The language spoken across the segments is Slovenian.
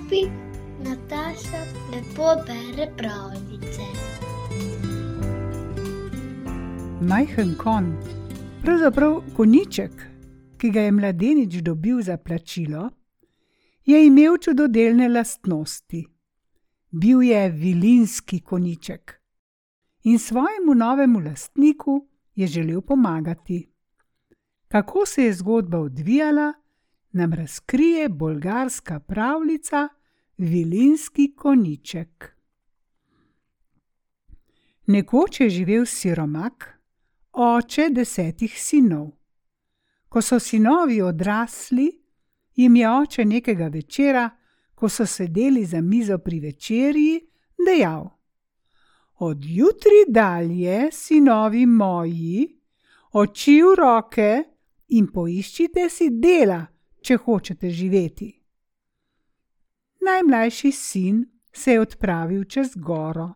Papi, Nataša, lepo bere pravljice. Majhen kon, pravzaprav koniček, ki ga je mladenič dobil za plačilo, je imel čudodelne lastnosti. Bil je vilinski koniček in svojemu novemu lastniku je želel pomagati. Kako se je zgodba odvijala, nam razkrije bolgarska pravljica Vilinski koniček. Nekoč je živel siromak, oče desetih sinov. Ko so sinovi odrasli, jim je oče nekega večera, ko so sedeli za mizo pri večerji, dejal: Od jutri dalje, sinovi moji, oči v roke in poiščite si dela, če hočete živeti. Najmlajši sin se je odpravil čez goro.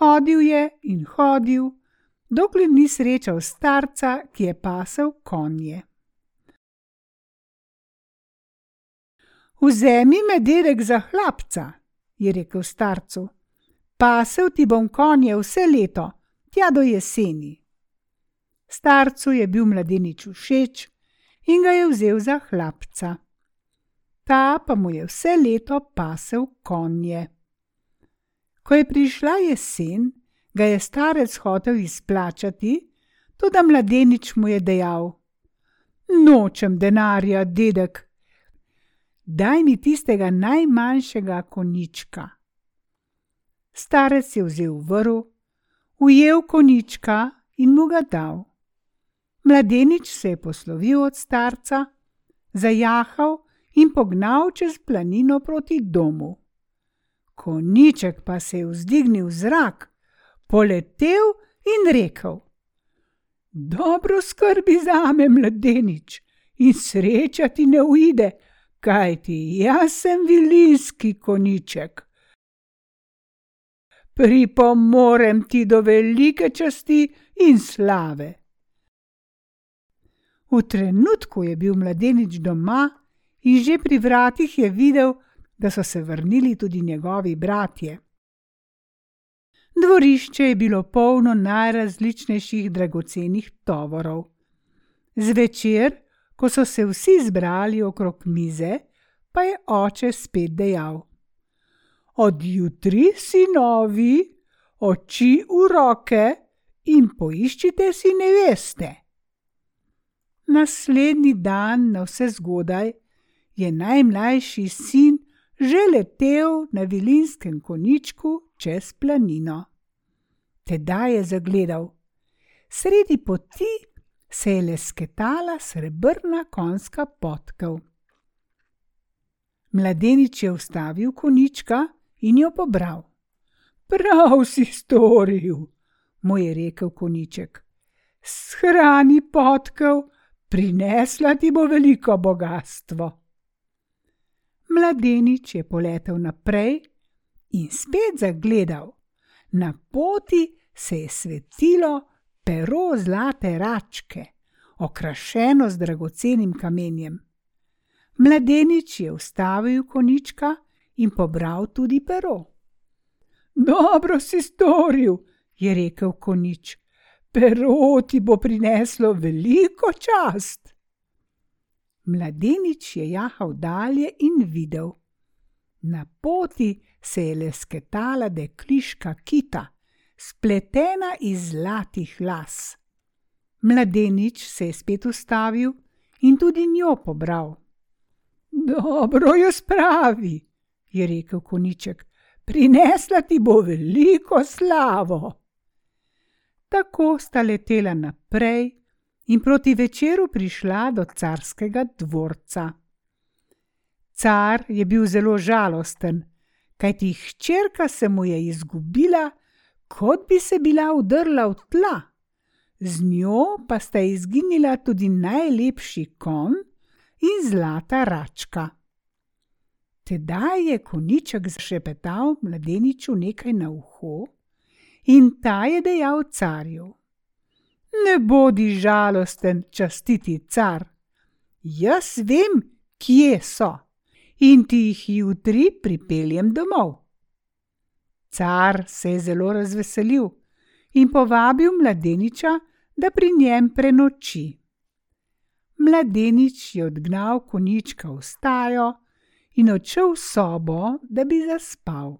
Hodil je in hodil, dokler ni srečal starca, ki je pasel konje. Vzemi me, dedek, za hlapca, je rekel starcu. Pasel ti bom konje vse leto, tja do jeseni. Starcu je bil mladenič všeč in ga je vzel za hlapca. Ta pa mu je vse leto pasel konje. Ko je prišla jesen, ga je starec hotel izplačati, tudi mladenič mu je dejal: Nočem denarja, dedek, daj mi tistega najmanjšega konička. Starec je vzel vrv, ujel konička in mu ga dal. Mladenič se je poslovil od starca, zajahal in pognal čez planino proti domu. Koniček pa se je vzdignil v zrak, poletel in rekel: Dobro skrbi za me, mladenič, in sreča ti ne uide, kajti jaz sem vilinski koniček. Pripomorem ti do velike časti in slave. V trenutku je bil mladenič doma in že pri vratih je videl, da so se vrnili tudi njegovi bratje. Dvorišče je bilo polno najrazličnejših dragocenih tovorov. Zvečer, ko so se vsi zbrali okrog mize, pa je oče spet dejal: Od jutri, sinovi, oči v roke in poiščite si neveste. Naslednji dan, na vse zgodaj, je najmlajši sin že letel na vilinskem koničku čez planino. Tedaj je zagledal: sredi poti se je lesketala srebrna konjska potkev. Mladenič je ustavil konička in jo pobral. Prav si storil, mu je rekel koniček. Shrani potkev, prinesla ti bo veliko bogatstvo. Mladenič je poletel naprej in spet zagledal. Na poti se je svetilo pero zlate račke, okrašeno z dragocenim kamenjem. Mladenič je ustavil konička in pobral tudi pero. Dobro si storil, je rekel konič. Pero ti bo prineslo veliko čast. Mladenič je jahal dalje in videl. Na poti se je lesketala dekliška kita, spletena iz zlatih las. Mladenič se je spet ustavil in tudi njo pobral. Dobro jo spravi, je rekel koniček, prinesla ti bo veliko slavo. Tako sta letela naprej in proti večeru prišla do carskega dvorca. Car je bil zelo žalosten, kajti hčerka se mu je izgubila, kot bi se bila udrla v tla. Z njo pa sta izginila tudi najlepši kon in zlata račka. Tedaj je koniček zašepetal mladeniču nekaj na uho in ta je dejal carju: Ne bodi žalosten, častiti car. Jaz vem, kje so in ti jih jutri pripeljem domov. Car se je zelo razveselil in povabil mladeniča, da pri njem prenoči. Mladenič je odgnal konjička v stajo in odšel v sobo, da bi zaspal.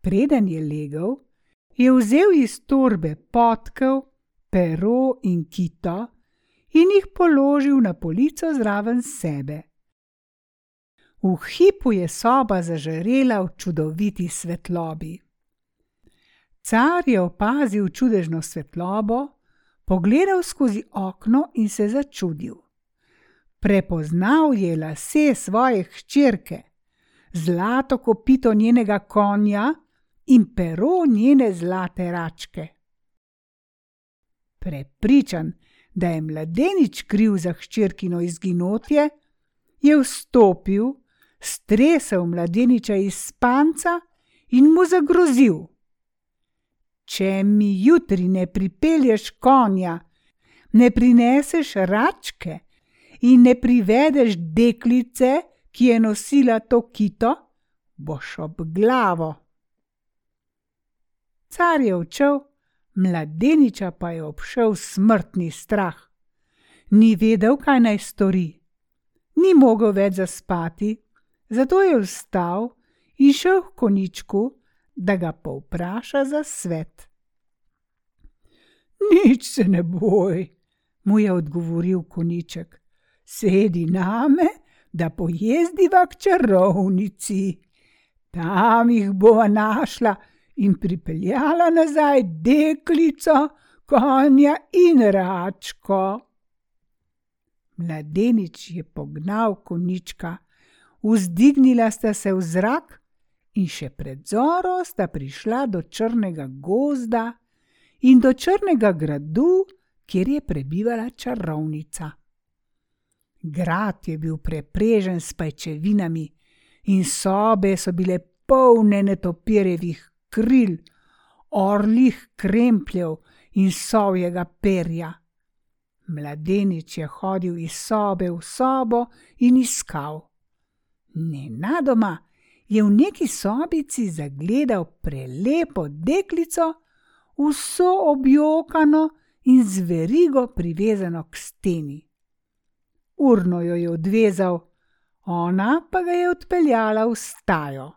Preden je legel, je vzel iz torbe potkev, pero in kito in jih položil na polico zraven sebe. V hipu je soba zažarela v čudoviti svetlobi. Car je opazil čudežno svetlobo, pogledal skozi okno in se začudil. Prepoznal je lase svoje hčerke, zlato kopito njenega konja in pero njene zlate račke. Prepričan, da je mladenič kriv za hčerkino izginotje, je vstopil, stresel mladeniča iz spanca in mu zagrozil: Če mi jutri ne pripelješ konja, ne prineseš račke in ne privedeš deklice, ki je nosila to kito, boš ob glavo. Car je odšel, mladeniča pa je obšel smrtni strah. Ni vedel, kaj naj stori. Ni mogel več zaspati, zato je vstal in šel k koničku, da ga povpraša za svet. Nič se ne boj, mu je odgovoril koniček. Sedi name, da pojezdiva k čarovnici. Tam jih bova našla in pripeljala nazaj deklico, konja in račko. Mladenič je pognal konička, vzdignila sta se v zrak in še pred zoro sta prišla do črnega gozda in do črnega gradu, kjer je prebivala čarovnica. Grad je bil preprežen s pajčevinami in sobe so bile polne netopirjevih kril, orlih krempljev in sovjega perja. Mladenič je hodil iz sobe v sobo in iskal. Nenadoma je v neki sobici zagledal prelepo deklico, vso objokano in z verigo privezano k steni. Urno jo je odvezal, ona pa ga je odpeljala v stajo.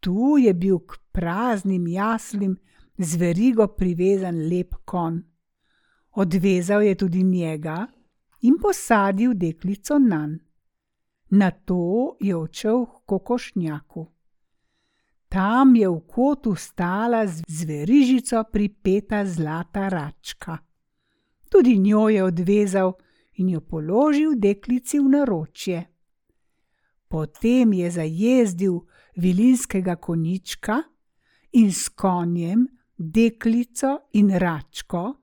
Tu je bil k praznim jaslim z verigo privezan lep kon. Odvezal je tudi njega in posadil deklico nan. Na to je odšel k kokošnjaku. Tam je v kotu stala z verižico pripeta zlata račka. Tudi njo je odvezal in jo položil deklici v naročje. Potem je zajezdil vilinskega konička in s konjem, deklico in račko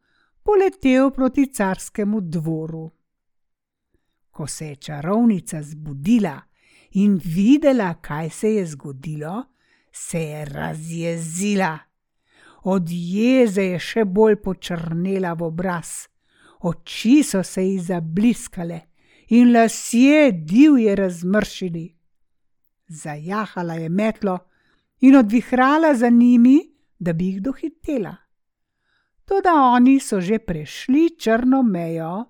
poletel proti carskemu dvoru. Ko se je čarovnica zbudila in videla, kaj se je zgodilo, se je razjezila. Od jeze je še bolj počrnela v obraz, oči so se ji zabliskale in lasje divje razmršili. Zajahala je metlo in odvihrala za njimi, da bi jih dohitela. Toda oni so že prešli črno mejo,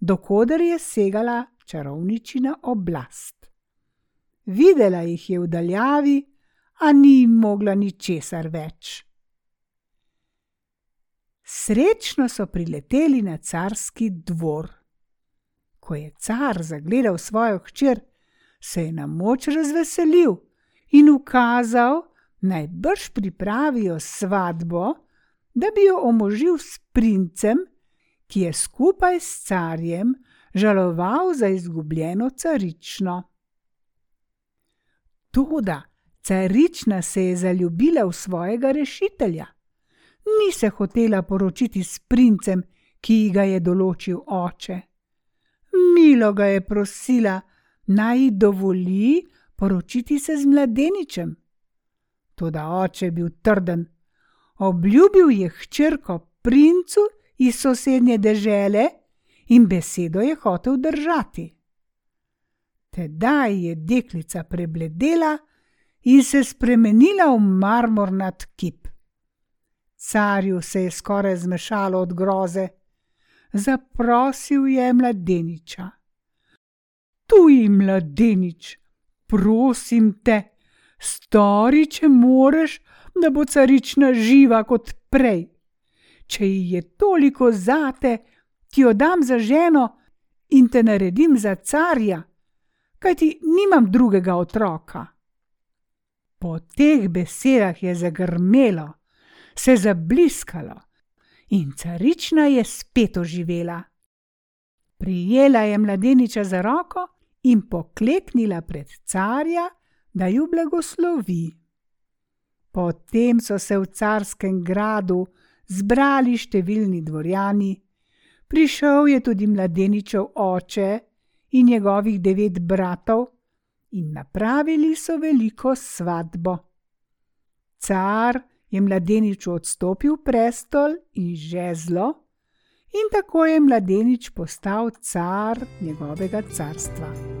dokoder je segala čarovničina oblast. Videla jih je v daljavi, a ni jim mogla ničesar več. Srečno so prileteli na carski dvor. Ko je car zagledal svojo hčer, se je na moč razveselil in ukazal, naj brž pripravijo svatbo, da bi jo omožil s princem, ki je skupaj s carjem žaloval za izgubljeno carično. Toda carična se je zaljubila v svojega rešitelja. Ni se hotela poročiti s princem, ki ga je določil oče. Milo ga je prosila, naj ji dovoli poročiti se z mladeničem. Toda oče je bil trden. Obljubil je hčerko princu iz sosednje dežele in besedo je hotel držati. Tedaj je deklica prebledela in se spremenila v marmornat kip. Carju se je skoraj zmešalo od groze. Zaprosil je mladeniča. Tuji mladenič, prosim te, stori, če moreš, da bo carična živa kot prej. Če ji je toliko zate, ti jo dam za ženo in te naredim za carja, kajti nimam drugega otroka. Po teh besedah je zagrmelo, se zabliskalo in carična je spet oživela. Prijela je mladeniča za roko in pokleknila pred carja, da ju blagoslovi. Potem so se v carskem gradu zbrali številni dvorjani, prišel je tudi mladeničev oče in njegovih devet bratov, in napravili so veliko svatbo. Car je mladeniču odstopil prestol in žezlo, in tako je mladenič postal car njegovega carstva.